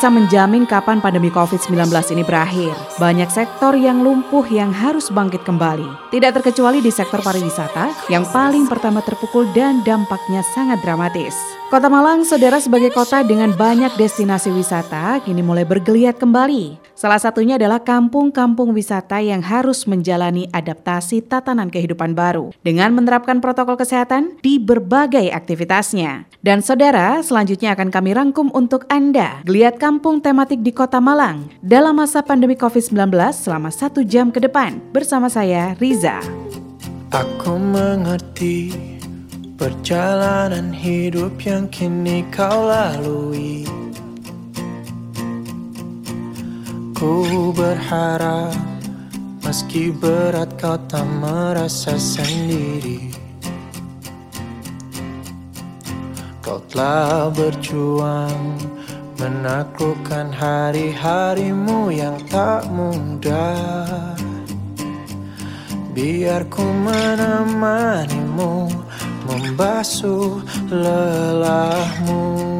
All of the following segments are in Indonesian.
bisa menjamin kapan pandemi COVID-19 ini berakhir. Banyak sektor yang lumpuh yang harus bangkit kembali. Tidak terkecuali di sektor pariwisata yang paling pertama terpukul dan dampaknya sangat dramatis. Kota Malang, saudara sebagai kota dengan banyak destinasi wisata, kini mulai bergeliat kembali. Salah satunya adalah kampung-kampung wisata yang harus menjalani adaptasi tatanan kehidupan baru dengan menerapkan protokol kesehatan di berbagai aktivitasnya. Dan saudara, selanjutnya akan kami rangkum untuk Anda geliat kampung tematik di Kota Malang dalam masa pandemi COVID-19 selama satu jam ke depan bersama saya Riza. Aku mengerti perjalanan hidup yang kini kau lalui. Ku berharap meski berat kau tak merasa sendiri. Kau telah berjuang menaklukkan hari-harimu yang tak mudah. Biar ku menemanimu membasuh lelahmu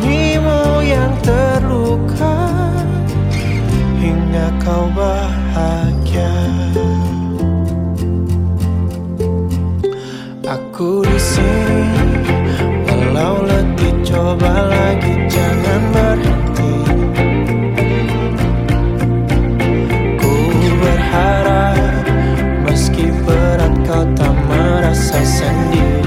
temanimu yang terluka Hingga kau bahagia. Aku di sini Walau letih coba lagi jangan berhenti. Ku berharap meski berat kau tak merasa sendiri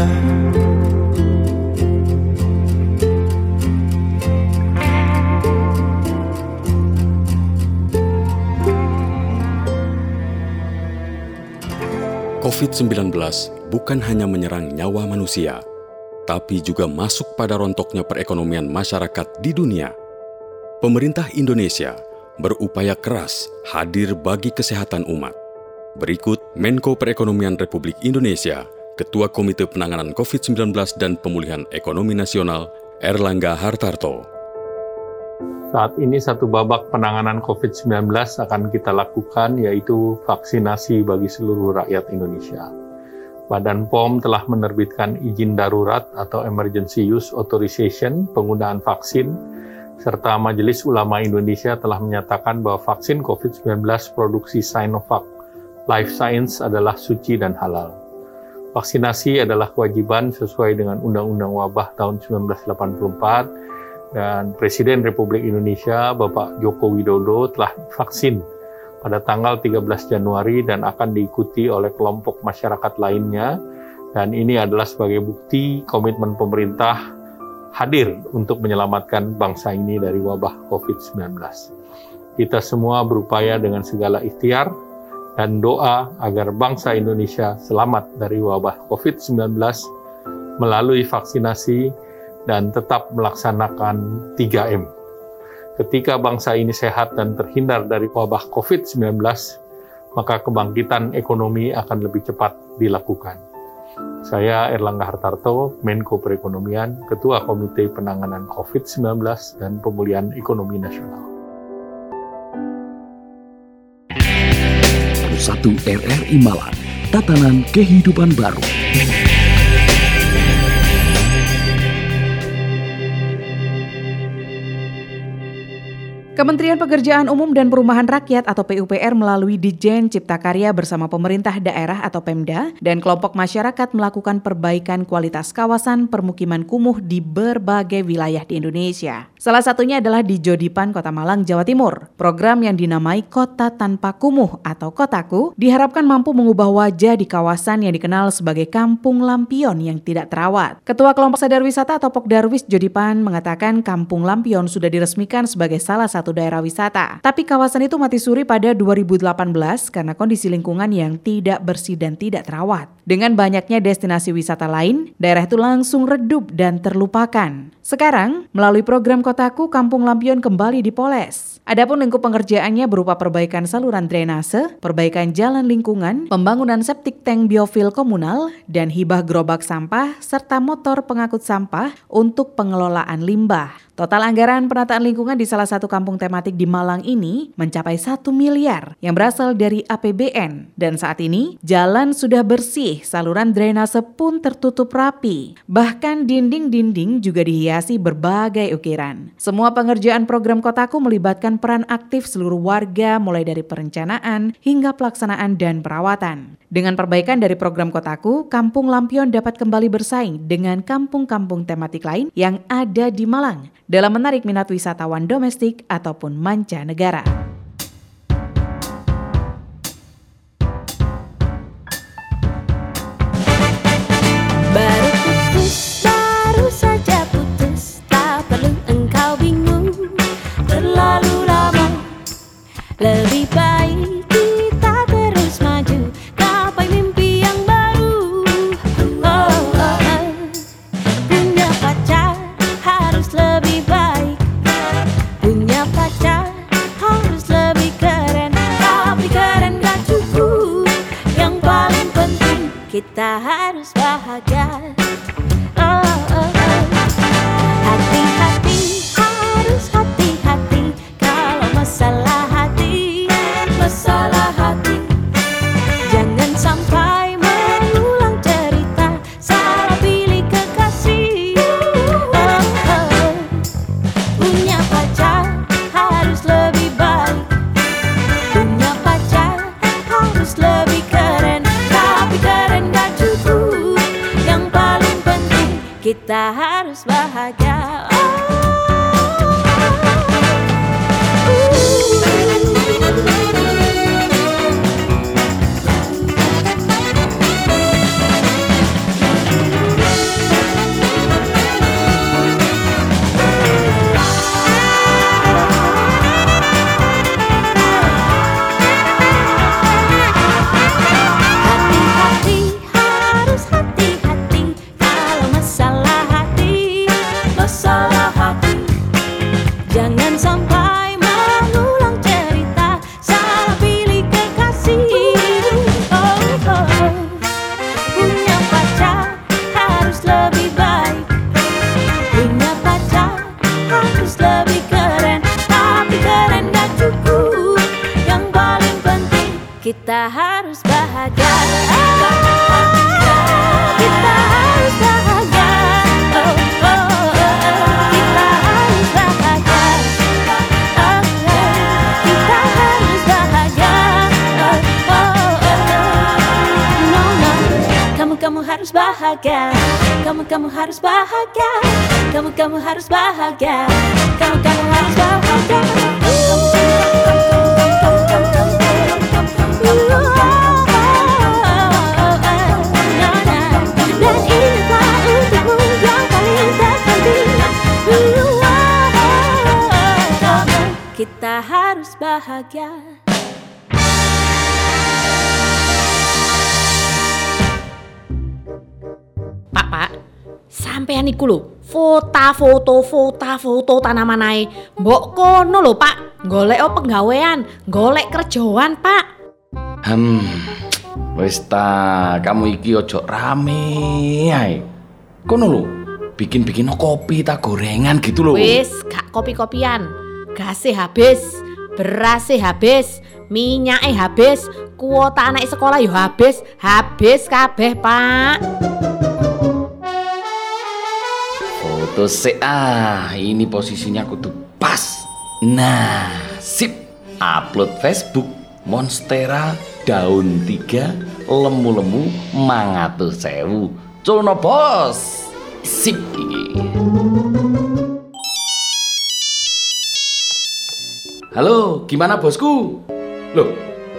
bahagia COVID-19 bukan hanya menyerang nyawa manusia, tapi juga masuk pada rontoknya perekonomian masyarakat di dunia. Pemerintah Indonesia berupaya keras hadir bagi kesehatan umat. Berikut Menko Perekonomian Republik Indonesia, Ketua Komite Penanganan COVID-19 dan Pemulihan Ekonomi Nasional, Erlangga Hartarto. Saat ini satu babak penanganan COVID-19 akan kita lakukan yaitu vaksinasi bagi seluruh rakyat Indonesia. Badan POM telah menerbitkan izin darurat atau Emergency Use Authorization penggunaan vaksin serta Majelis Ulama Indonesia telah menyatakan bahwa vaksin COVID-19 produksi Sinovac Life Science adalah suci dan halal. Vaksinasi adalah kewajiban sesuai dengan Undang-Undang Wabah tahun 1984 dan Presiden Republik Indonesia Bapak Joko Widodo telah vaksin pada tanggal 13 Januari dan akan diikuti oleh kelompok masyarakat lainnya dan ini adalah sebagai bukti komitmen pemerintah hadir untuk menyelamatkan bangsa ini dari wabah COVID-19. Kita semua berupaya dengan segala ikhtiar dan doa agar bangsa Indonesia selamat dari wabah COVID-19 melalui vaksinasi dan tetap melaksanakan 3M. Ketika bangsa ini sehat dan terhindar dari wabah COVID-19, maka kebangkitan ekonomi akan lebih cepat dilakukan. Saya Erlangga Hartarto, Menko Perekonomian, Ketua Komite Penanganan COVID-19 dan Pemulihan Ekonomi Nasional. RRI Malang. Tatanan kehidupan baru. Kementerian Pekerjaan Umum dan Perumahan Rakyat atau PUPR melalui Dijen Cipta Karya bersama pemerintah daerah atau Pemda dan kelompok masyarakat melakukan perbaikan kualitas kawasan permukiman kumuh di berbagai wilayah di Indonesia. Salah satunya adalah di Jodipan, Kota Malang, Jawa Timur. Program yang dinamai Kota Tanpa Kumuh atau Kotaku diharapkan mampu mengubah wajah di kawasan yang dikenal sebagai Kampung Lampion yang tidak terawat. Ketua Kelompok Sadar Wisata atau Pokdarwis Jodipan mengatakan Kampung Lampion sudah diresmikan sebagai salah satu daerah wisata. Tapi kawasan itu mati suri pada 2018 karena kondisi lingkungan yang tidak bersih dan tidak terawat. Dengan banyaknya destinasi wisata lain, daerah itu langsung redup dan terlupakan. Sekarang, melalui program Kotaku, Kampung Lampion kembali dipoles. Adapun lingkup pengerjaannya berupa perbaikan saluran drainase, perbaikan jalan lingkungan, pembangunan septic tank biofil komunal, dan hibah gerobak sampah, serta motor pengangkut sampah untuk pengelolaan limbah. Total anggaran penataan lingkungan di salah satu kampung tematik di Malang ini mencapai 1 miliar yang berasal dari APBN. Dan saat ini, jalan sudah bersih, saluran drainase pun tertutup rapi. Bahkan dinding-dinding juga dihiasi berbagai ukiran. Semua pengerjaan program Kotaku melibatkan peran aktif seluruh warga mulai dari perencanaan hingga pelaksanaan dan perawatan. Dengan perbaikan dari program Kotaku, Kampung Lampion dapat kembali bersaing dengan kampung-kampung tematik lain yang ada di Malang dalam menarik minat wisatawan domestik ataupun mancanegara. Lebih baik kita terus maju Gapai mimpi yang baru. Oh, oh, oh. Punya pacar harus lebih baik. Punya pacar harus lebih keren Tapi keren gak cukup. Yang paling penting kita harus bahagia kita harus bahagia. Hati-hati, harus bahagia. Kamu, kamu harus bahagia. Kamu, kamu harus bahagia. Kamu, kamu harus bahagia. Kita harus bahagia Pak, Pak. Sampean iku lho, foto-foto, foto-foto tanaman ae. Mbok kono lho, Pak. Golek penggawean, golek kerjaan, Pak. Hmm, wis ta, kamu iki ojo rame ae. Kono lho, bikin-bikin kopi ta gorengan gitu lho. Wis, gak kopi-kopian. Gasih habis. berasnya habis, minyaknya habis, kuota anak sekolah yo habis, habis kabeh, Pak. Se ah, ini posisinya kudu pas. Nah, sip. Upload Facebook Monstera daun tiga lemu-lemu mangatus sewu. Culno bos. Sip. Halo, gimana bosku? Loh,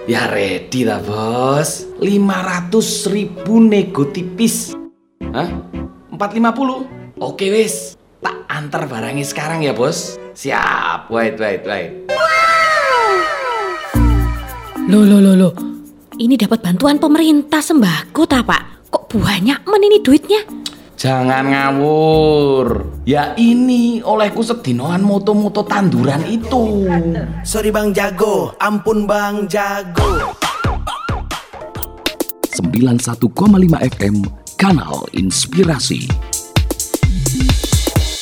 ya ready lah bos 500 ribu nego tipis Hah? 450? Oke wis Tak antar barangnya sekarang ya bos Siap, wait, wait, wait Loh, loh, loh, loh. Ini dapat bantuan pemerintah sembako ta, Pak? Kok banyak men ini duitnya? Jangan ngawur Ya ini olehku sedinoan moto-moto tanduran itu Sorry Bang Jago, ampun Bang Jago. 91,5 FM Kanal Inspirasi.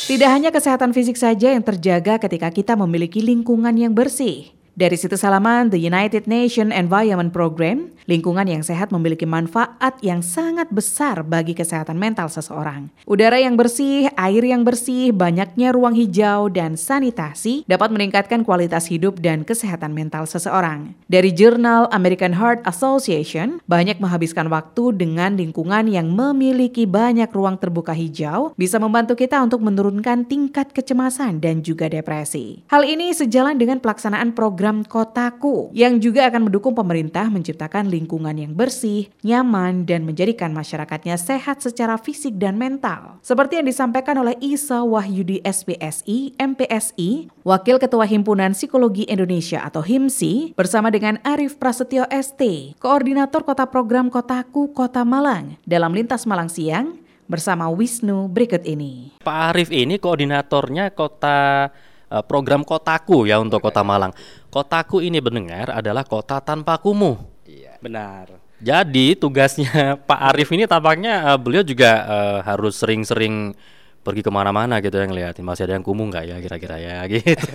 Tidak hanya kesehatan fisik saja yang terjaga ketika kita memiliki lingkungan yang bersih. Dari situs halaman The United Nations Environment Program, lingkungan yang sehat memiliki manfaat yang sangat besar bagi kesehatan mental seseorang. Udara yang bersih, air yang bersih, banyaknya ruang hijau, dan sanitasi dapat meningkatkan kualitas hidup dan kesehatan mental seseorang. Dari jurnal American Heart Association, banyak menghabiskan waktu dengan lingkungan yang memiliki banyak ruang terbuka hijau bisa membantu kita untuk menurunkan tingkat kecemasan dan juga depresi. Hal ini sejalan dengan pelaksanaan program Kotaku yang juga akan mendukung pemerintah menciptakan lingkungan yang bersih, nyaman, dan menjadikan masyarakatnya sehat secara fisik dan mental. Seperti yang disampaikan oleh Isa Wahyudi SPSI, MPSI, Wakil Ketua Himpunan Psikologi Indonesia atau HIMSI, bersama dengan Arif Prasetyo ST, Koordinator Kota Program Kotaku Kota Malang, dalam Lintas Malang Siang, bersama Wisnu berikut ini. Pak Arif ini koordinatornya kota eh, program Kotaku ya untuk Kota Malang. Kotaku ini mendengar adalah kota tanpa kumuh. Benar. Jadi tugasnya Pak Arif ini tampaknya eh, beliau juga eh, harus sering-sering pergi ke mana-mana gitu yang ngeliatin masih ada yang kumuh nggak ya kira-kira ya gitu.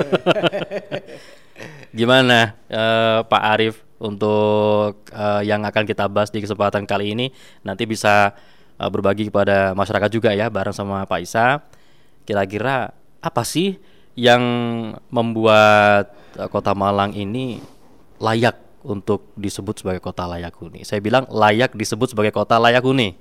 Gimana eh, Pak Arif untuk eh, yang akan kita bahas di kesempatan kali ini nanti bisa eh, berbagi kepada masyarakat juga ya bareng sama Pak Isa. Kira-kira apa sih yang membuat eh, Kota Malang ini layak untuk disebut sebagai kota layak huni? Saya bilang layak disebut sebagai kota layak huni.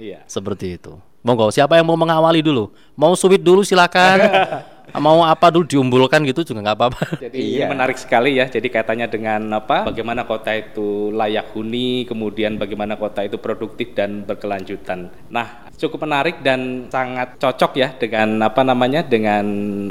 Iya. Seperti itu. Monggo, siapa yang mau mengawali dulu? Mau sweet dulu silakan. mau apa dulu diumbulkan gitu juga nggak apa-apa. Jadi ini menarik sekali ya. Jadi kaitannya dengan apa? Bagaimana kota itu layak huni, kemudian bagaimana kota itu produktif dan berkelanjutan. Nah, cukup menarik dan sangat cocok ya dengan apa namanya dengan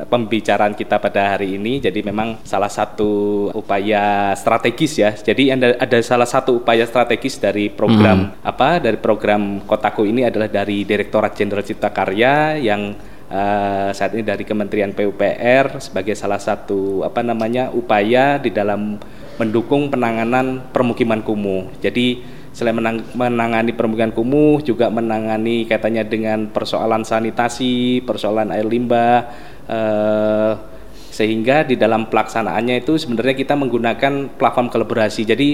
pembicaraan kita pada hari ini. Jadi memang salah satu upaya strategis ya. Jadi ada, ada salah satu upaya strategis dari program apa? Dari program Kotaku ini adalah dari Direktorat Jenderal Cipta Karya yang eh, saat ini dari Kementerian PUPR sebagai salah satu apa namanya upaya di dalam mendukung penanganan permukiman kumuh. Jadi selain menang- menangani permukiman kumuh juga menangani kaitannya dengan persoalan sanitasi, persoalan air limbah eh, sehingga di dalam pelaksanaannya itu sebenarnya kita menggunakan platform kolaborasi. Jadi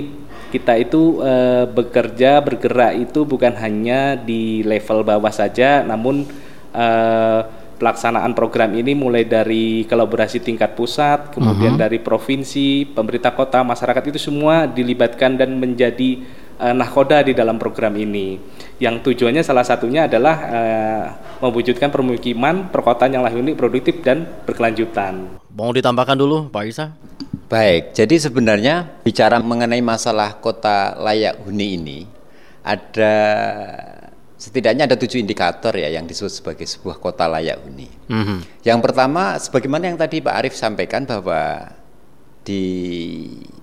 kita itu eh, bekerja bergerak itu bukan hanya di level bawah saja, namun eh, pelaksanaan program ini mulai dari kolaborasi tingkat pusat, kemudian Mhm. dari provinsi, pemerintah kota, masyarakat itu semua dilibatkan dan menjadi eh, nahkoda di dalam program ini. Yang tujuannya salah satunya adalah eh, mewujudkan permukiman perkotaan yang layak huni, produktif dan berkelanjutan. Mau ditambahkan dulu Pak Isa? Baik, jadi sebenarnya bicara mengenai masalah kota layak huni ini ada setidaknya ada tujuh indikator ya yang disebut sebagai sebuah kota layak huni. Mhm. Yang pertama, sebagaimana yang tadi Pak Arief sampaikan bahwa di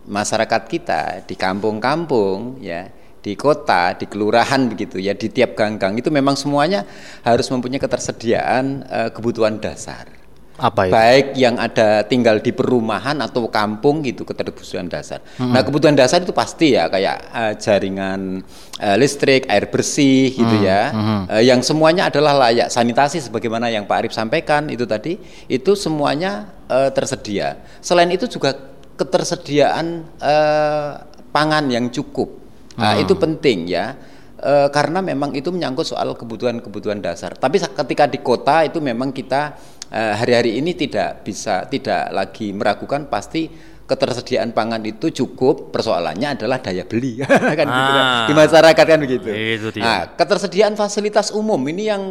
masyarakat kita, di kampung-kampung, ya, di kota, di kelurahan begitu ya, di tiap gang-gang itu memang semuanya harus mempunyai ketersediaan eh, kebutuhan dasar. Apa itu? Baik yang ada tinggal di perumahan atau kampung gitu kebutuhan dasar. Mm-mm. Nah kebutuhan dasar itu pasti ya kayak eh, jaringan eh, listrik, air bersih gitu Mm, ya, mhm. Eh, yang semuanya adalah layak. Sanitasi sebagaimana yang Pak Arif sampaikan itu tadi, itu semuanya eh, tersedia. Selain itu juga ketersediaan eh, pangan yang cukup. Nah, Hmm. itu penting ya. Eh, karena memang itu menyangkut soal kebutuhan-kebutuhan dasar. Tapi ketika di kota itu memang kita hari-hari ini tidak bisa tidak lagi meragukan pasti ketersediaan pangan itu cukup. Persoalannya adalah daya beli kan gitu kan. Ah. di masyarakat kan begitu. Itu dia. Nah, ketersediaan fasilitas umum ini yang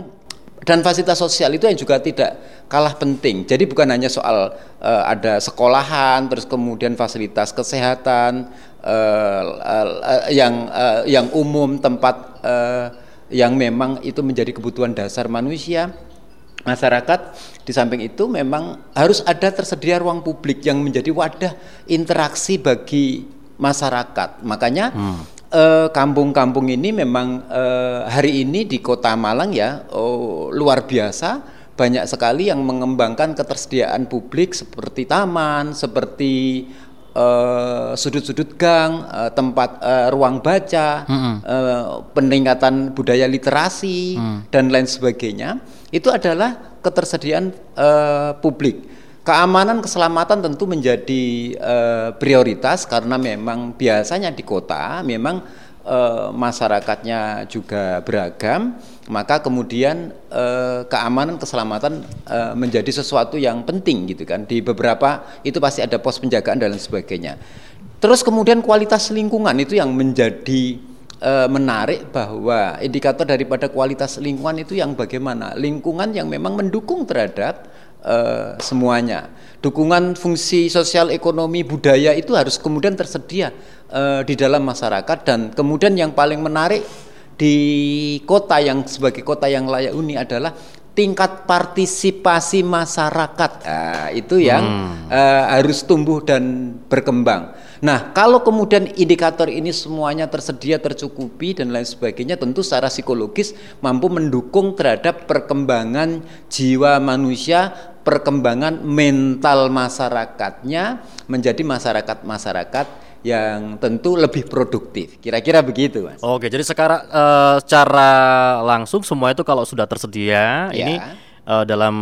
dan fasilitas sosial itu yang juga tidak kalah penting. Jadi bukan hanya soal eh, ada sekolahan, terus kemudian fasilitas kesehatan eh, eh, yang eh, yang umum tempat eh, yang memang itu menjadi kebutuhan dasar manusia masyarakat di samping itu memang harus ada tersedia ruang publik yang menjadi wadah interaksi bagi masyarakat. Makanya eh, kampung-kampung ini memang eh, hari ini di kota Malang ya oh, luar biasa. Banyak sekali yang mengembangkan ketersediaan publik seperti taman seperti eh, sudut-sudut gang eh, tempat eh, ruang baca eh, peningkatan budaya literasi dan lain sebagainya. Itu adalah ketersediaan eh, publik. Keamanan keselamatan tentu menjadi eh, prioritas karena memang biasanya di kota memang eh, masyarakatnya juga beragam, maka kemudian eh, keamanan keselamatan eh, menjadi sesuatu yang penting gitu kan. Di beberapa itu pasti ada pos penjagaan dan sebagainya. Terus kemudian kualitas lingkungan itu yang menjadi eh, menarik bahwa indikator daripada kualitas lingkungan itu yang bagaimana? Lingkungan yang memang mendukung terhadap eh, semuanya. Dukungan fungsi sosial ekonomi budaya itu harus kemudian tersedia eh, di dalam masyarakat. Dan kemudian yang paling menarik di kota yang sebagai kota yang layak huni adalah tingkat partisipasi masyarakat. Nah, itu yang eh, harus tumbuh dan berkembang. Nah, kalau kemudian indikator ini semuanya tersedia, tercukupi dan lain sebagainya, tentu secara psikologis mampu mendukung terhadap perkembangan jiwa manusia, perkembangan mental masyarakatnya menjadi masyarakat-masyarakat yang tentu lebih produktif. Kira-kira begitu, Mas. Oke, jadi sekarang eh, secara langsung semua itu kalau sudah tersedia, Ya. ini eh, dalam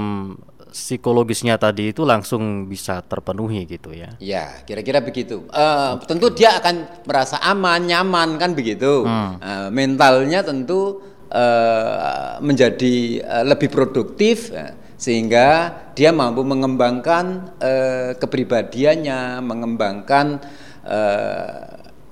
psikologisnya tadi itu langsung bisa terpenuhi gitu ya. Ya, kira-kira begitu. Eh, tentu dia akan merasa aman, nyaman kan begitu. Eh, mentalnya tentu eh, menjadi eh, lebih produktif eh, sehingga dia mampu mengembangkan eh, kepribadiannya, mengembangkan eh,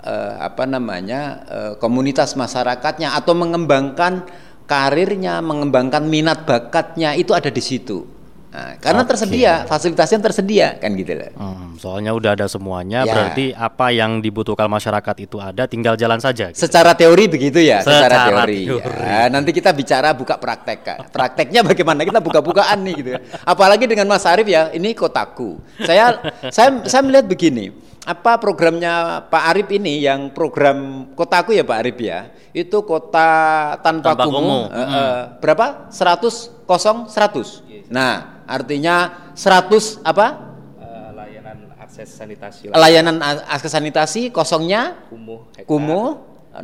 eh, apa namanya eh, komunitas masyarakatnya atau mengembangkan karirnya, mengembangkan minat bakatnya itu ada di situ. Nah, karena Oke. tersedia, fasilitasnya tersedia kan gitu loh. Hmm, soalnya udah ada semuanya, Ya. berarti apa yang dibutuhkan masyarakat itu ada, tinggal jalan saja. gitu. Secara teori begitu ya, secara, Secara teori. teori. Ya, nanti kita bicara buka praktek. Kak. Prakteknya bagaimana? Kita buka-bukaan nih gitu. Apalagi dengan Mas Arief ya, ini kotaku. Saya saya saya melihat begini. Apa programnya Pak Arief ini yang program kotaku ya Pak Arief ya? Itu kota tanpa, Tanpa kumuh. kumuh. Eh, eh, berapa? 100 kosong 100. Nah, artinya 100 apa? Eh, layanan akses sanitasi Layanan akses sanitasi kosongnya kumuh hektar. kumuh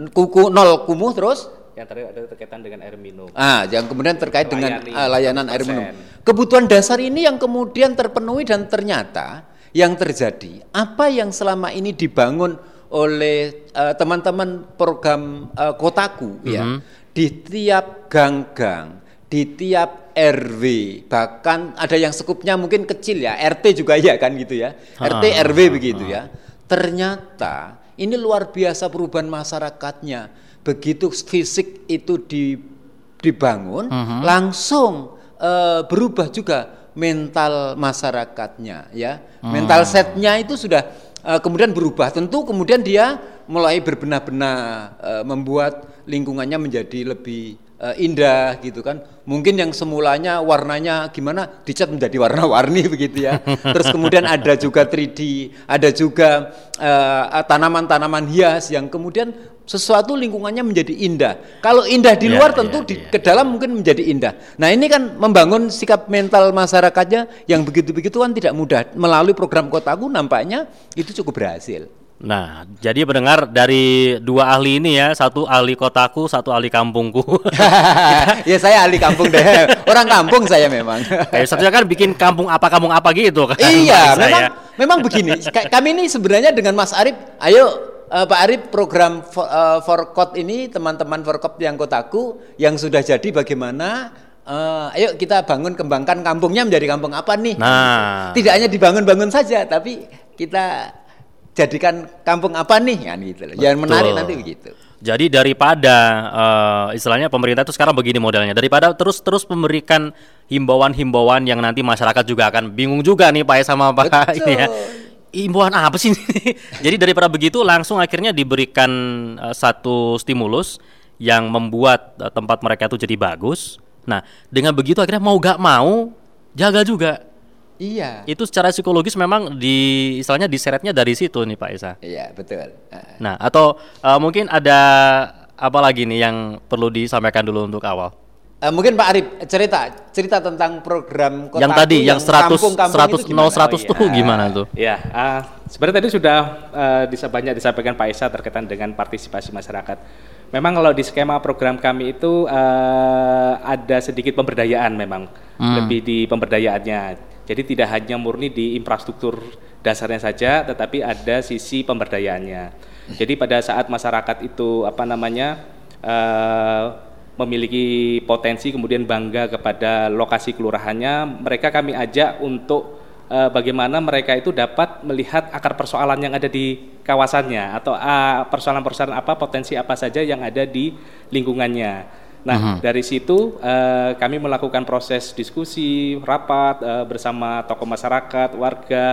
kuku nol kumuh terus yang terakhir ada terkaitan dengan air minum Ah, yang kemudian terkait dengan Melayani ah, layanan air 100%. minum. Kebutuhan dasar ini yang kemudian terpenuhi dan ternyata yang terjadi apa yang selama ini dibangun oleh eh, teman-teman program eh, kotaku ya Mhm. di tiap gang-gang, di tiap RW, bahkan ada yang sekupnya mungkin kecil ya, RT juga ya kan gitu ya. RT RW begitu ya. Ternyata ini luar biasa perubahan masyarakatnya. Begitu fisik itu di, dibangun, Mhm. langsung eh, berubah juga mental masyarakatnya ya. Hmm. Mental setnya itu sudah eh, kemudian berubah. Tentu kemudian dia mulai berbenah-benah eh, membuat lingkungannya menjadi lebih eh, indah gitu kan. Mungkin yang semulanya warnanya gimana dicat menjadi warna-warni begitu ya. Terus kemudian ada juga 3D, ada juga eh, tanaman-tanaman hias yang kemudian sesuatu lingkungannya menjadi indah. Kalau indah di Ya, luar ya, tentu di ke dalam mungkin menjadi indah. Nah, ini kan membangun sikap mental masyarakatnya yang begitu-begitu kan tidak mudah. Melalui program Kotaku nampaknya itu cukup berhasil. Nah, jadi pendengar dari dua ahli ini ya, satu ahli kotaku, satu ahli kampungku. ya saya ahli kampung deh. Orang kampung saya memang. Kayak satunya kan bikin kampung apa kampung apa gitu kan. iya, memang ya. memang begini. Ka- Kami ini sebenarnya dengan Mas Arif, ayo eh, Pak Arif program for, Forkot ini teman-teman Forkot yang kotaku yang sudah jadi bagaimana eh, ayo kita bangun kembangkan kampungnya menjadi kampung apa nih? Nah. Tidak hanya dibangun-bangun saja, tapi kita jadikan kampung apa nih? Kan gitu loh. Yang menarik nanti begitu. Jadi daripada eh, istilahnya pemerintah itu sekarang begini modelnya, daripada terus-terus memberikan himbauan-himbauan yang nanti masyarakat juga akan bingung juga nih Pak sama Pak Betul. ini ya. Himbauan apa sih? Jadi daripada begitu langsung akhirnya diberikan eh, satu stimulus yang membuat eh, tempat mereka itu jadi bagus. Nah, dengan begitu akhirnya mau gak mau jaga juga. Iya. Itu secara psikologis memang di istilahnya diseretnya dari situ nih Pak Isa. Iya, betul. Eh, Nah, atau eh, mungkin ada apa lagi nih yang perlu disampaikan dulu untuk awal? Eh, mungkin Pak Arif cerita cerita tentang program yang Kotaku tadi yang 100 kampung-kampung 100 itu gimana? 0 100 tuh gimana tuh? Ya, ah, sebenarnya tadi sudah eh, disa- banyak disampaikan Pak Isa terkaitan dengan partisipasi masyarakat. Memang kalau di skema program kami itu eh, ada sedikit pemberdayaan memang, Hmm. lebih di pemberdayaannya. Jadi tidak hanya murni di infrastruktur dasarnya saja, tetapi ada sisi pemberdayaannya. Jadi pada saat masyarakat itu apa namanya eh, memiliki potensi kemudian bangga kepada lokasi kelurahannya, mereka kami ajak untuk eh, bagaimana mereka itu dapat melihat akar persoalan yang ada di kawasannya atau ah, persoalan-persoalan apa potensi apa saja yang ada di lingkungannya. Nah, Mhm. dari situ eh, kami melakukan proses diskusi, rapat eh, bersama tokoh masyarakat, warga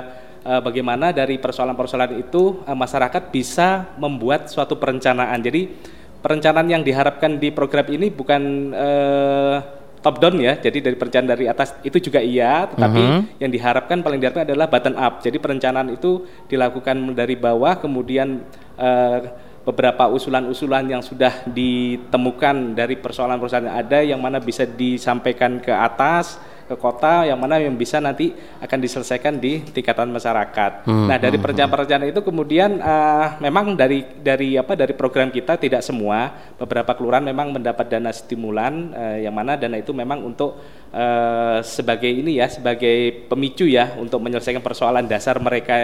eh, bagaimana dari persoalan-persoalan itu masyarakat bisa membuat suatu perencanaan. Jadi perencanaan yang diharapkan di program ini bukan eh, top down ya. Jadi dari perencanaan dari atas itu juga iya, tetapi Mhm. yang diharapkan paling diharapkan adalah button up. Jadi perencanaan itu dilakukan dari bawah kemudian eh, beberapa usulan-usulan yang sudah ditemukan dari persoalan-persoalan yang ada yang mana bisa disampaikan ke atas ke kota yang mana yang bisa nanti akan diselesaikan di tingkatan masyarakat. Hmm, Nah, dari hmm, perencanaan-perencanaan itu kemudian eh, memang dari dari apa dari program kita tidak semua beberapa kelurahan memang mendapat dana stimulan eh, yang mana dana itu memang untuk eh, sebagai ini ya sebagai pemicu ya untuk menyelesaikan persoalan dasar mereka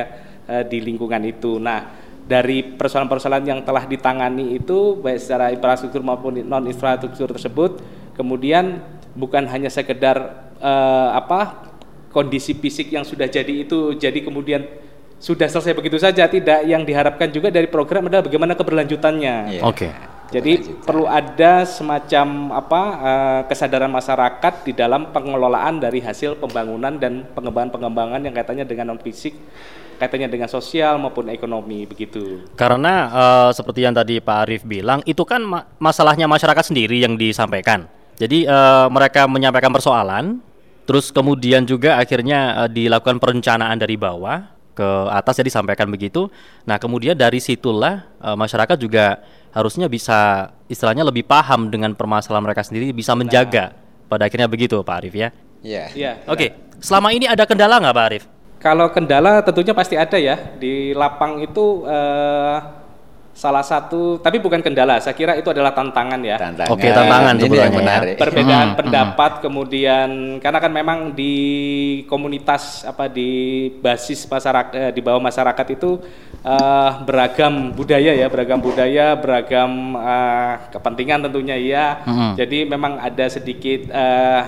eh, di lingkungan itu. Nah, dari persoalan-persoalan yang telah ditangani itu baik secara infrastruktur maupun non infrastruktur tersebut kemudian bukan hanya sekedar eh, apa kondisi fisik yang sudah jadi itu jadi kemudian sudah selesai begitu saja tidak. Yang diharapkan juga dari program adalah bagaimana keberlanjutannya. Iya. Oke. jadi perlu ada semacam apa eh, kesadaran masyarakat di dalam pengelolaan dari hasil pembangunan dan pengembangan-pengembangan yang kaitannya dengan non fisik, kaitannya dengan sosial maupun ekonomi begitu. Karena eh, seperti yang tadi Pak Arief bilang, itu kan ma- masalahnya masyarakat sendiri yang disampaikan. Jadi eh, mereka menyampaikan persoalan, terus kemudian juga akhirnya eh, dilakukan perencanaan dari bawah ke atas ya disampaikan begitu. Nah kemudian dari situlah eh, masyarakat juga harusnya bisa istilahnya lebih paham dengan permasalahan mereka sendiri, bisa menjaga. Pada akhirnya begitu Pak Arief ya. Iya. Iya. Oke, selama ini ada kendala nggak Pak Arief? Kalau kendala tentunya pasti ada ya di lapang itu eh, salah satu, tapi bukan kendala. Saya kira itu adalah tantangan ya. Tantangan. Oke, tantangan Ini yang sebenarnya. menarik. perbedaan Hmm, pendapat kemudian karena kan memang di komunitas apa di basis masyarakat eh, di bawah masyarakat itu eh, beragam budaya ya beragam budaya beragam eh, kepentingan tentunya ya Hmm. jadi memang ada sedikit eh,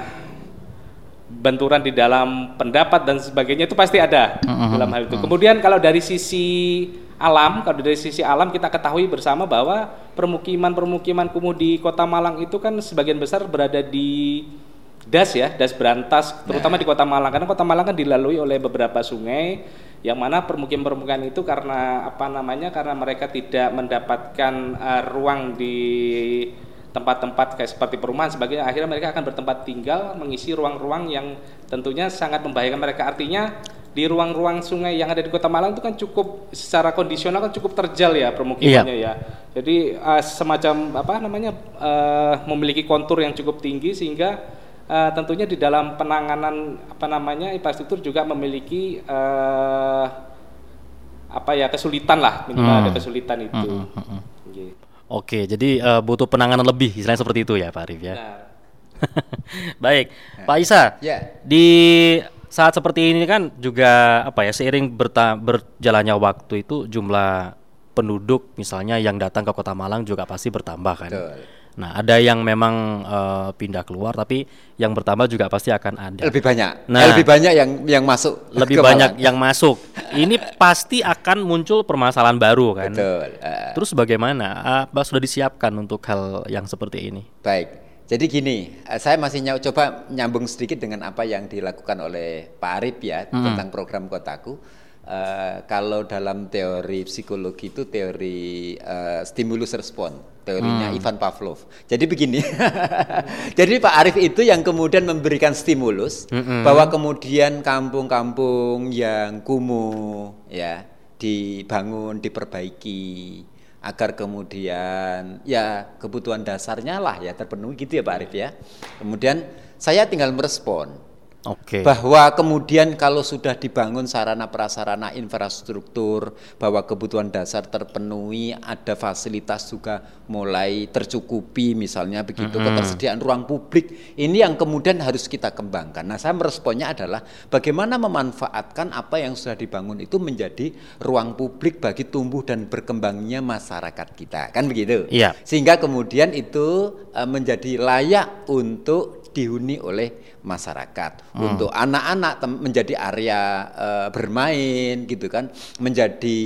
benturan di dalam pendapat dan sebagainya itu pasti ada Mhm. dalam hal itu. Kemudian kalau dari sisi alam kalau dari sisi alam kita ketahui bersama bahwa permukiman-permukiman kumuh di Kota Malang itu kan sebagian besar berada di das ya, das berantas, terutama di Kota Malang. Karena Kota Malang kan dilalui oleh beberapa sungai yang mana permukiman-permukiman itu karena apa namanya karena mereka tidak mendapatkan eh, ruang di tempat-tempat kayak seperti perumahan sebagainya akhirnya mereka akan bertempat tinggal mengisi ruang-ruang yang tentunya sangat membahayakan mereka artinya di ruang-ruang sungai yang ada di Kota Malang itu kan cukup secara kondisional kan cukup terjal ya permukimannya ya. Jadi eh, semacam apa namanya eh, memiliki kontur yang cukup tinggi sehingga eh, tentunya di dalam penanganan apa namanya infrastruktur juga memiliki eh, apa ya kesulitan lah minimal Hmm. ada kesulitan itu. Hmm, hmm, hmm. Gitu. Oke, jadi eh, butuh penanganan lebih, istilahnya seperti itu ya, Pak Arif ya. Nah, Baik, Pak Isa. Ya. Di saat seperti ini kan juga apa ya seiring berta- berjalannya waktu itu jumlah penduduk misalnya yang datang ke Kota Malang juga pasti bertambah kan. Betul. Nah, ada yang memang eh, pindah keluar tapi yang bertambah juga pasti akan ada. Lebih banyak. Nah, lebih banyak yang yang masuk. lebih banyak Malang. yang masuk. Ini pasti akan muncul permasalahan baru kan. Betul. eh. Terus bagaimana? Apa sudah disiapkan untuk hal yang seperti ini? Baik. Jadi gini, eh, saya masih nyaw- coba nyambung sedikit dengan apa yang dilakukan oleh Pak Arif ya Mm-mm. tentang program kotaku. Eh, kalau dalam teori psikologi itu teori eh, stimulus respon, teorinya Hmm. Ivan Pavlov. Jadi begini, jadi Pak Arif itu yang kemudian memberikan stimulus Mm-mm. bahwa kemudian kampung-kampung yang kumuh ya dibangun, diperbaiki agar kemudian ya kebutuhan dasarnya lah ya terpenuhi gitu ya Pak Arif ya. Kemudian saya tinggal merespon Oke. bahwa kemudian kalau sudah dibangun sarana prasarana infrastruktur bahwa kebutuhan dasar terpenuhi ada fasilitas juga mulai tercukupi misalnya begitu Mm-mm. ketersediaan ruang publik ini yang kemudian harus kita kembangkan nah saya meresponnya adalah bagaimana memanfaatkan apa yang sudah dibangun itu menjadi ruang publik bagi tumbuh dan berkembangnya masyarakat kita kan begitu Iya. sehingga kemudian itu eh, menjadi layak untuk dihuni oleh masyarakat Hmm. untuk anak-anak menjadi area eh, bermain gitu kan menjadi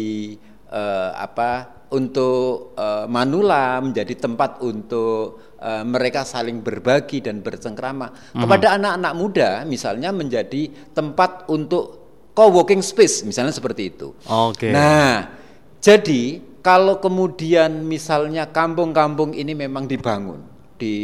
eh, apa untuk eh, manula menjadi tempat untuk eh, mereka saling berbagi dan bercengkrama Hmm. kepada anak-anak muda misalnya menjadi tempat untuk co-working space misalnya seperti itu Oke. Nah, jadi kalau kemudian misalnya kampung-kampung ini memang dibangun di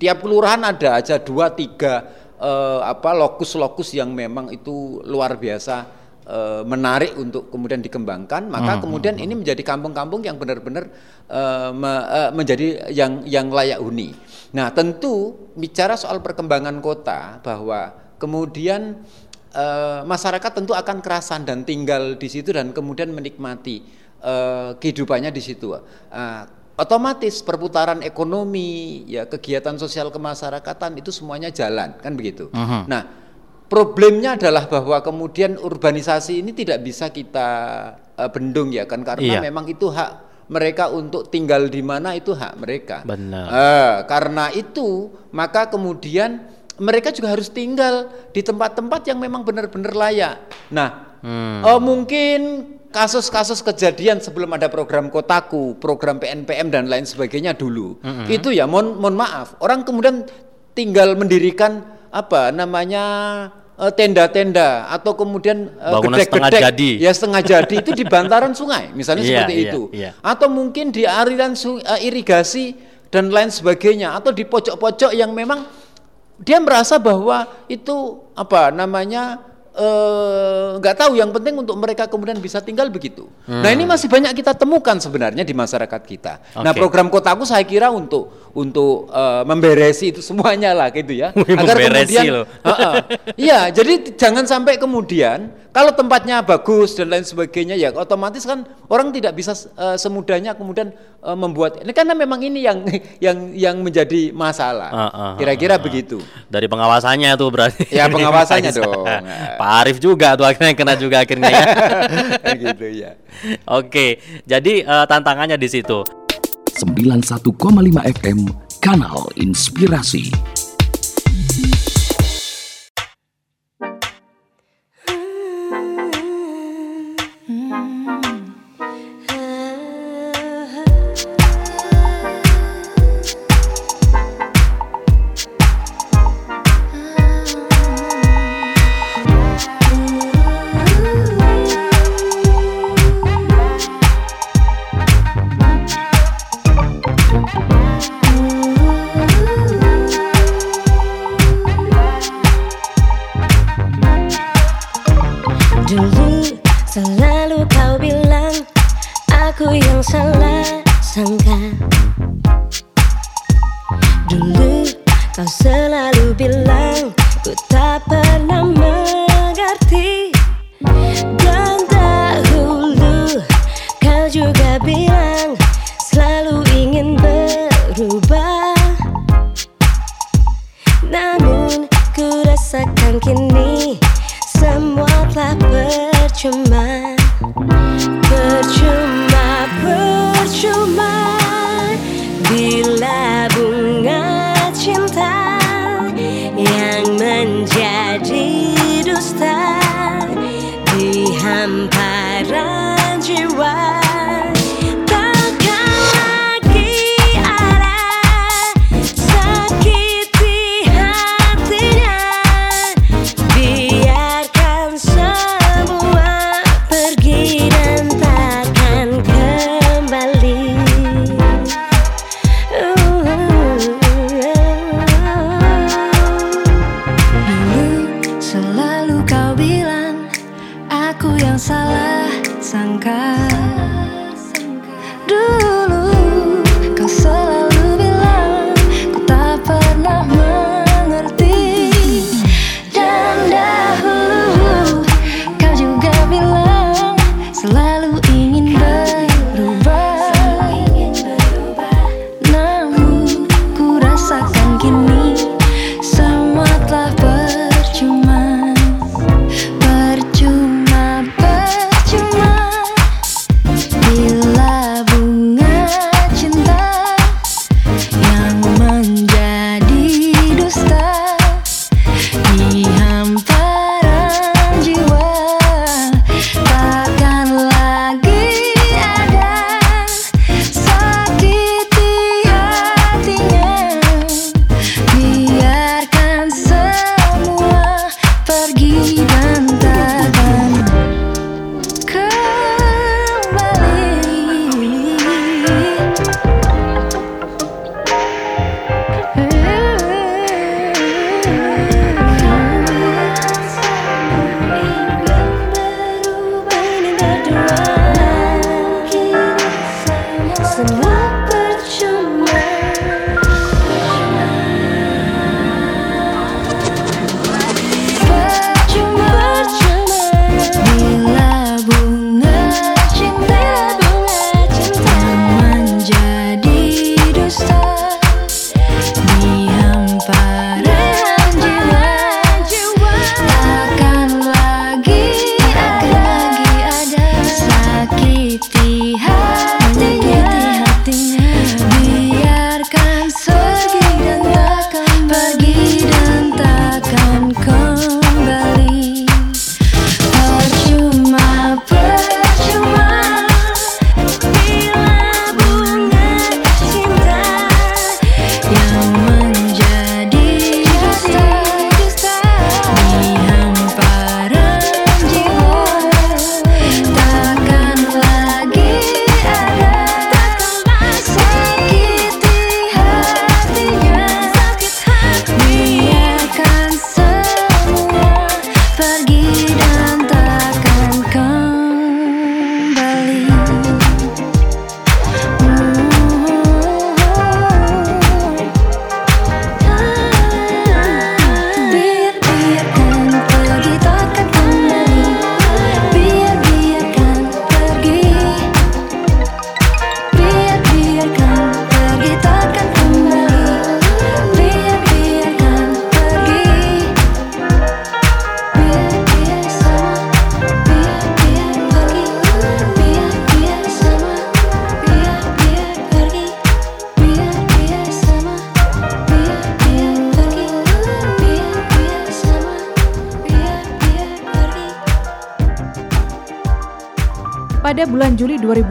tiap kelurahan ada aja dua tiga eh, apa lokus-lokus yang memang itu luar biasa eh, menarik untuk kemudian dikembangkan, maka Hmm, kemudian ini menjadi kampung-kampung yang benar-benar eh, me- eh, menjadi yang yang layak huni. Nah, tentu bicara soal perkembangan kota bahwa kemudian eh, masyarakat tentu akan kerasan dan tinggal di situ dan kemudian menikmati eh, kehidupannya di situ. Ah, otomatis perputaran ekonomi, ya kegiatan sosial kemasyarakatan itu semuanya jalan, kan begitu. Mhm. Nah, problemnya adalah bahwa kemudian urbanisasi ini tidak bisa kita eh, bendung ya kan karena Iya. memang itu hak mereka untuk tinggal di mana itu hak mereka. Benar. Eh, karena itu maka kemudian mereka juga harus tinggal di tempat-tempat yang memang benar-benar layak. Nah, Hmm. eh, mungkin kasus-kasus kejadian sebelum ada program kotaku, program PNPM dan lain sebagainya dulu, Mm-mm. itu ya mohon mohon maaf, orang kemudian tinggal mendirikan apa namanya eh, tenda-tenda atau kemudian eh, Bangunan setengah gedek-gedek, jadi. ya setengah jadi itu di bantaran sungai misalnya Iya, seperti iya, itu iya. atau mungkin di aliran eh, irigasi dan lain sebagainya atau di pojok-pojok yang memang dia merasa bahwa itu apa namanya eh, nggak tahu yang penting untuk mereka kemudian bisa tinggal begitu. Nah Hmm. ini masih banyak kita temukan sebenarnya di masyarakat kita. Nah Oke. program kotaku saya kira untuk untuk eh, memberesi itu semuanya lah gitu ya. Wih, memberesi loh. Heeh. Iya, jadi jangan sampai kemudian kalau tempatnya bagus dan lain sebagainya ya otomatis kan orang tidak bisa eh, semudahnya kemudian eh, membuat ini karena memang ini yang yang yang menjadi masalah. Ah, ah, Kira-kira ah, ah. begitu. Dari pengawasannya tuh berarti. Ya, pengawasannya dong. Pak Arif juga tuh akhirnya kena juga akhirnya ya. gitu ya. Oke, jadi eh, tantangannya di situ. 91,5 FM Kanal Inspirasi. 吧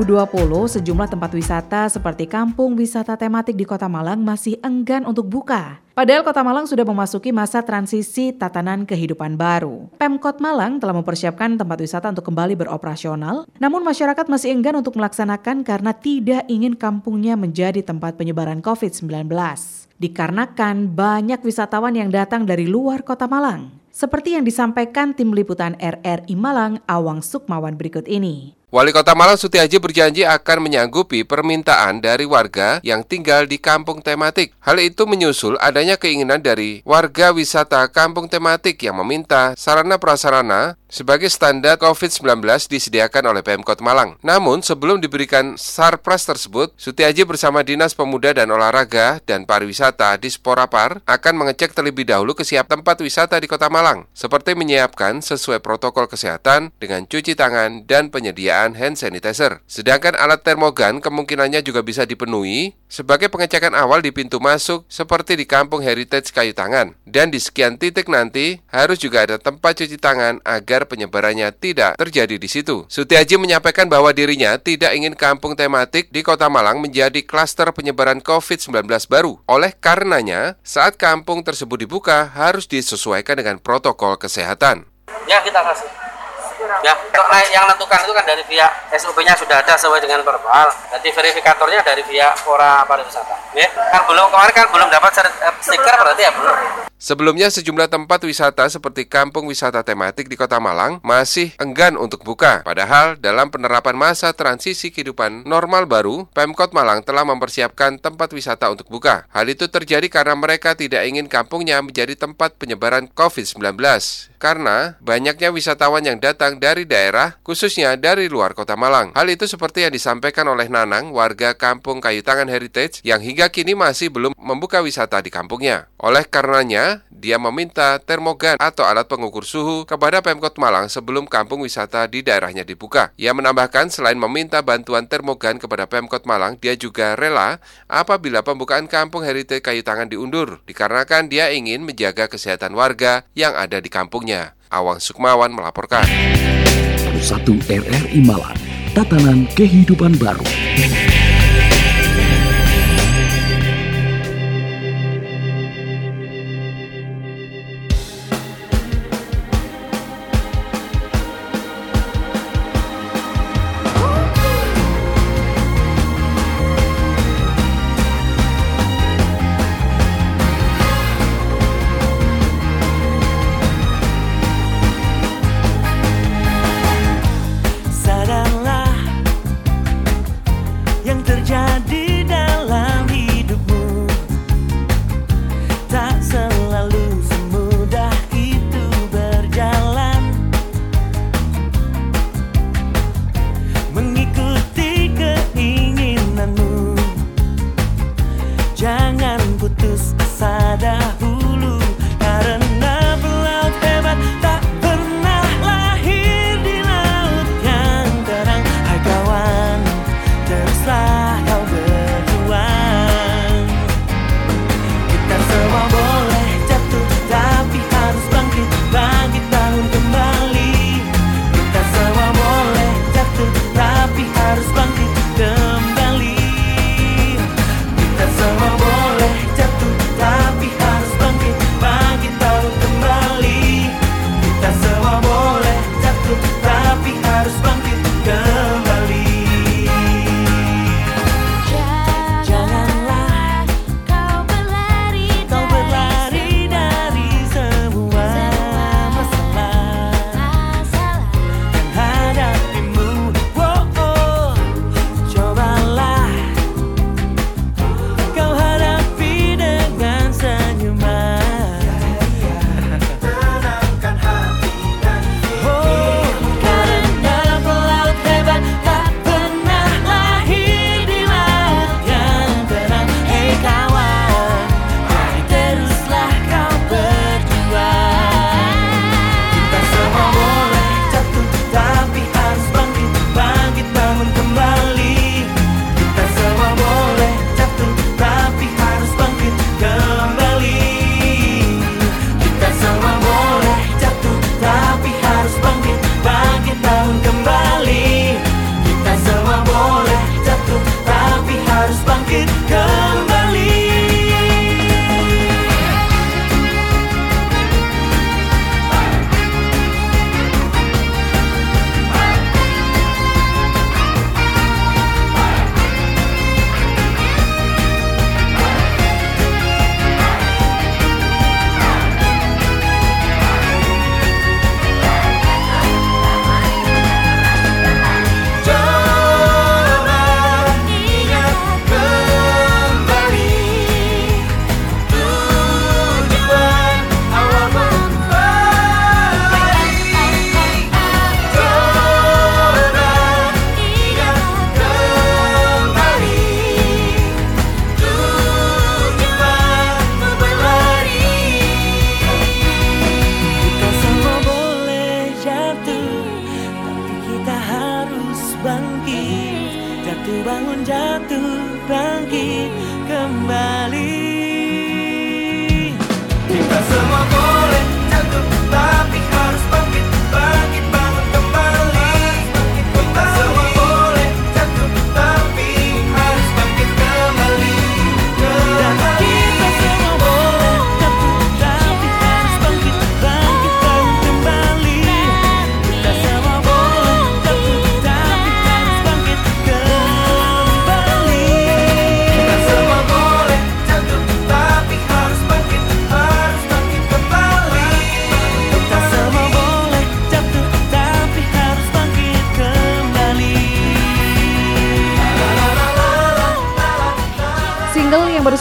2020, sejumlah tempat wisata seperti kampung wisata tematik di Kota Malang masih enggan untuk buka. Padahal Kota Malang sudah memasuki masa transisi tatanan kehidupan baru. Pemkot Malang telah mempersiapkan tempat wisata untuk kembali beroperasional, namun masyarakat masih enggan untuk melaksanakan karena tidak ingin kampungnya menjadi tempat penyebaran COVID-19. Dikarenakan banyak wisatawan yang datang dari luar Kota Malang. Seperti yang disampaikan tim liputan RRI Malang, Awang Sukmawan berikut ini. Wali Kota Malang Sutiaji berjanji akan menyanggupi permintaan dari warga yang tinggal di kampung tematik. Hal itu menyusul adanya keinginan dari warga wisata kampung tematik yang meminta sarana prasarana sebagai standar COVID-19 disediakan oleh Pemkot Malang. Namun, sebelum diberikan sarpras tersebut, Sutiaji bersama Dinas Pemuda dan Olahraga dan Pariwisata di Sporapar akan mengecek terlebih dahulu kesiap tempat wisata di Kota Malang, seperti menyiapkan sesuai protokol kesehatan dengan cuci tangan dan penyediaan hand sanitizer. Sedangkan alat termogan kemungkinannya juga bisa dipenuhi sebagai pengecekan awal di pintu masuk seperti di Kampung Heritage Kayu Tangan. Dan di sekian titik nanti harus juga ada tempat cuci tangan agar penyebarannya tidak terjadi di situ. Sutiaji menyampaikan bahwa dirinya tidak ingin kampung tematik di Kota Malang menjadi klaster penyebaran COVID-19 baru. Oleh karenanya, saat kampung tersebut dibuka harus disesuaikan dengan protokol kesehatan. Ya kita kasih. Ya, untuk naik yang menentukan itu kan dari pihak SOP-nya sudah ada sesuai dengan verbal. Jadi verifikatornya dari pihak Pora Pariwisata. Ya, kan belum kemarin kan belum dapat eh, stiker berarti ya belum. Sebelumnya sejumlah tempat wisata seperti kampung wisata tematik di Kota Malang masih enggan untuk buka. Padahal dalam penerapan masa transisi kehidupan normal baru, Pemkot Malang telah mempersiapkan tempat wisata untuk buka. Hal itu terjadi karena mereka tidak ingin kampungnya menjadi tempat penyebaran COVID-19. Karena banyaknya wisatawan yang datang dari daerah, khususnya dari luar Kota Malang. Hal itu seperti yang disampaikan oleh Nanang, warga kampung Kayu Tangan Heritage yang hingga kini masih belum membuka wisata di kampungnya. Oleh karenanya, dia meminta termogan atau alat pengukur suhu kepada Pemkot Malang sebelum kampung wisata di daerahnya dibuka. Ia menambahkan selain meminta bantuan termogan kepada Pemkot Malang, dia juga rela apabila pembukaan kampung Heritage Kayu Tangan diundur, dikarenakan dia ingin menjaga kesehatan warga yang ada di kampungnya. Awang Sukmawan melaporkan. 1 RRI Malang, tatanan kehidupan baru.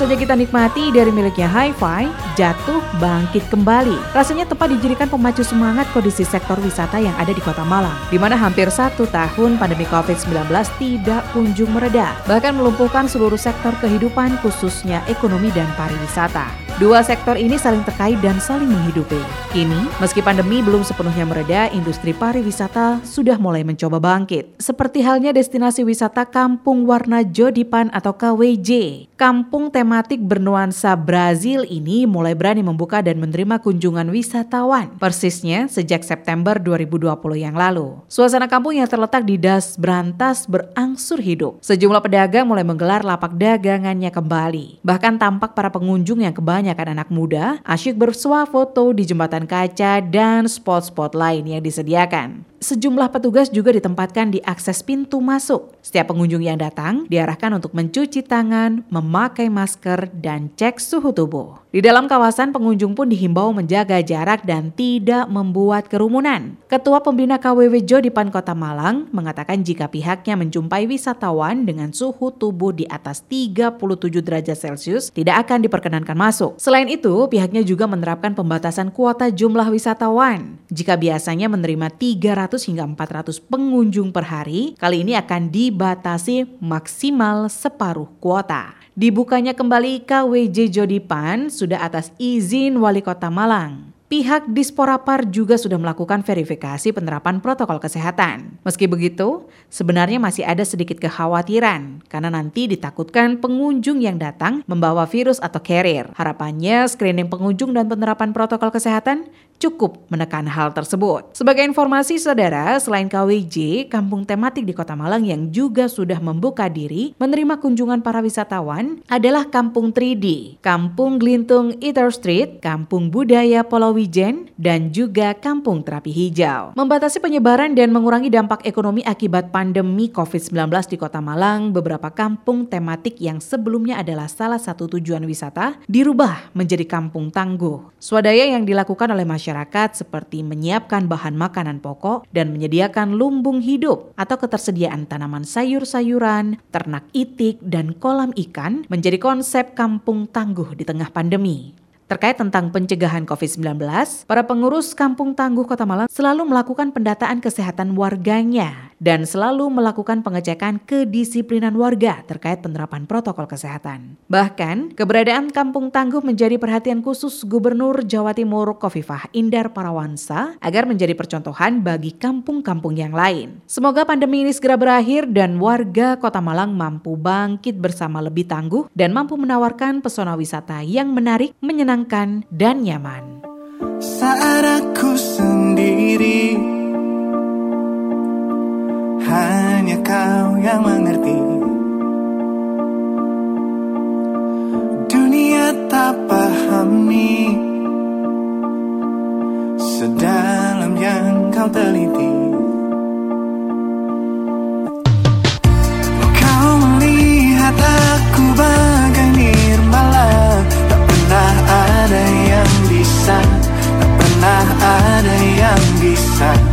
Saja kita nikmati dari miliknya Hi-Fi, Jatuh Bangkit Kembali. Rasanya tepat dijadikan pemacu semangat kondisi sektor wisata yang ada di kota Malang, di mana hampir satu tahun pandemi COVID-19 tidak kunjung mereda, bahkan melumpuhkan seluruh sektor kehidupan khususnya ekonomi dan pariwisata. Dua sektor ini saling terkait dan saling menghidupi. Kini, meski pandemi belum sepenuhnya mereda, industri pariwisata sudah mulai mencoba bangkit. Seperti halnya destinasi wisata Kampung Warna Jodipan atau KWJ. Kampung tematik bernuansa Brazil ini mulai berani membuka dan menerima kunjungan wisatawan. Persisnya sejak September 2020 yang lalu. Suasana kampung yang terletak di Das Berantas berangsur hidup. Sejumlah pedagang mulai menggelar lapak dagangannya kembali. Bahkan tampak para pengunjung yang kebanyakan anak muda asyik bersuah foto di jembatan kaca dan spot-spot lain yang disediakan. Sejumlah petugas juga ditempatkan di akses pintu masuk. Setiap pengunjung yang datang diarahkan untuk mencuci tangan, memakai masker, dan cek suhu tubuh. Di dalam kawasan, pengunjung pun dihimbau menjaga jarak dan tidak membuat kerumunan. Ketua Pembina KWW Jodipan Kota Malang mengatakan jika pihaknya menjumpai wisatawan dengan suhu tubuh di atas 37 derajat Celcius tidak akan diperkenankan masuk. Selain itu, pihaknya juga menerapkan pembatasan kuota jumlah wisatawan. Jika biasanya menerima 300 hingga 400 pengunjung per hari, kali ini akan dibatasi maksimal separuh kuota. Dibukanya kembali KWJ Jodipan sudah atas izin Wali Kota Malang. Pihak Disporapar juga sudah melakukan verifikasi penerapan protokol kesehatan. Meski begitu, sebenarnya masih ada sedikit kekhawatiran karena nanti ditakutkan pengunjung yang datang membawa virus atau carrier. Harapannya screening pengunjung dan penerapan protokol kesehatan cukup menekan hal tersebut. Sebagai informasi saudara, selain KWJ, kampung tematik di Kota Malang yang juga sudah membuka diri menerima kunjungan para wisatawan adalah Kampung 3D, Kampung Glintung Eater Street, Kampung Budaya Polowijen, dan juga Kampung Terapi Hijau. Membatasi penyebaran dan mengurangi dampak ekonomi akibat pandemi COVID-19 di Kota Malang, beberapa kampung tematik yang sebelumnya adalah salah satu tujuan wisata dirubah menjadi kampung tangguh. Swadaya yang dilakukan oleh masyarakat seperti menyiapkan bahan makanan pokok dan menyediakan lumbung hidup atau ketersediaan tanaman sayur-sayuran, ternak itik, dan kolam ikan menjadi konsep kampung tangguh di tengah pandemi. Terkait tentang pencegahan COVID-19, para pengurus Kampung Tangguh Kota Malang selalu melakukan pendataan kesehatan warganya dan selalu melakukan pengecekan kedisiplinan warga terkait penerapan protokol kesehatan. Bahkan, keberadaan Kampung Tangguh menjadi perhatian khusus Gubernur Jawa Timur Kofifah Indar Parawansa agar menjadi percontohan bagi kampung-kampung yang lain. Semoga pandemi ini segera berakhir dan warga Kota Malang mampu bangkit bersama lebih tangguh dan mampu menawarkan pesona wisata yang menarik, menyenangkan, dan nyaman. Saat aku sendiri Hanya kau yang mengerti Dunia tak pahami Sedalam yang kau teliti bisa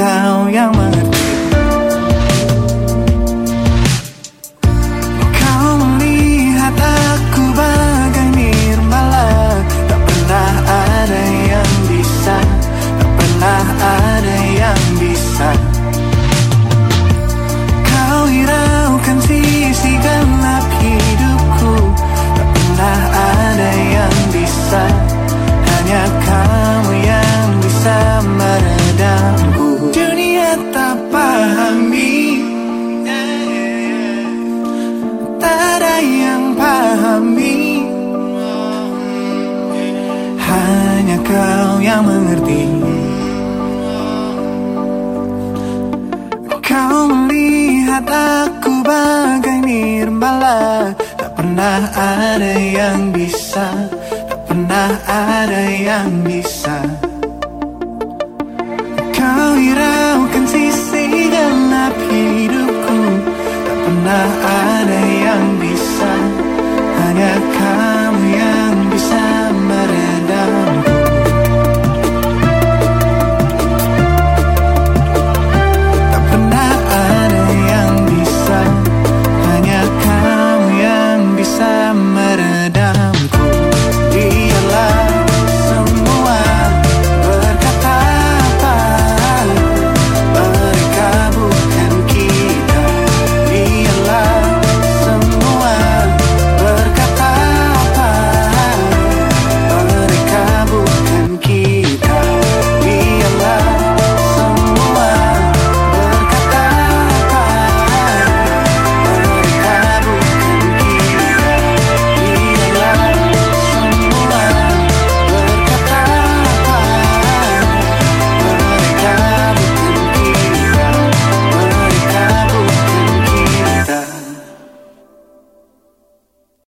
照样 bagai nirmala. Tak pernah ada yang bisa Tak pernah ada yang bisa. Kau hiraukan sisi gelap hidupku. Tak pernah ada yang bisa Hanya kau.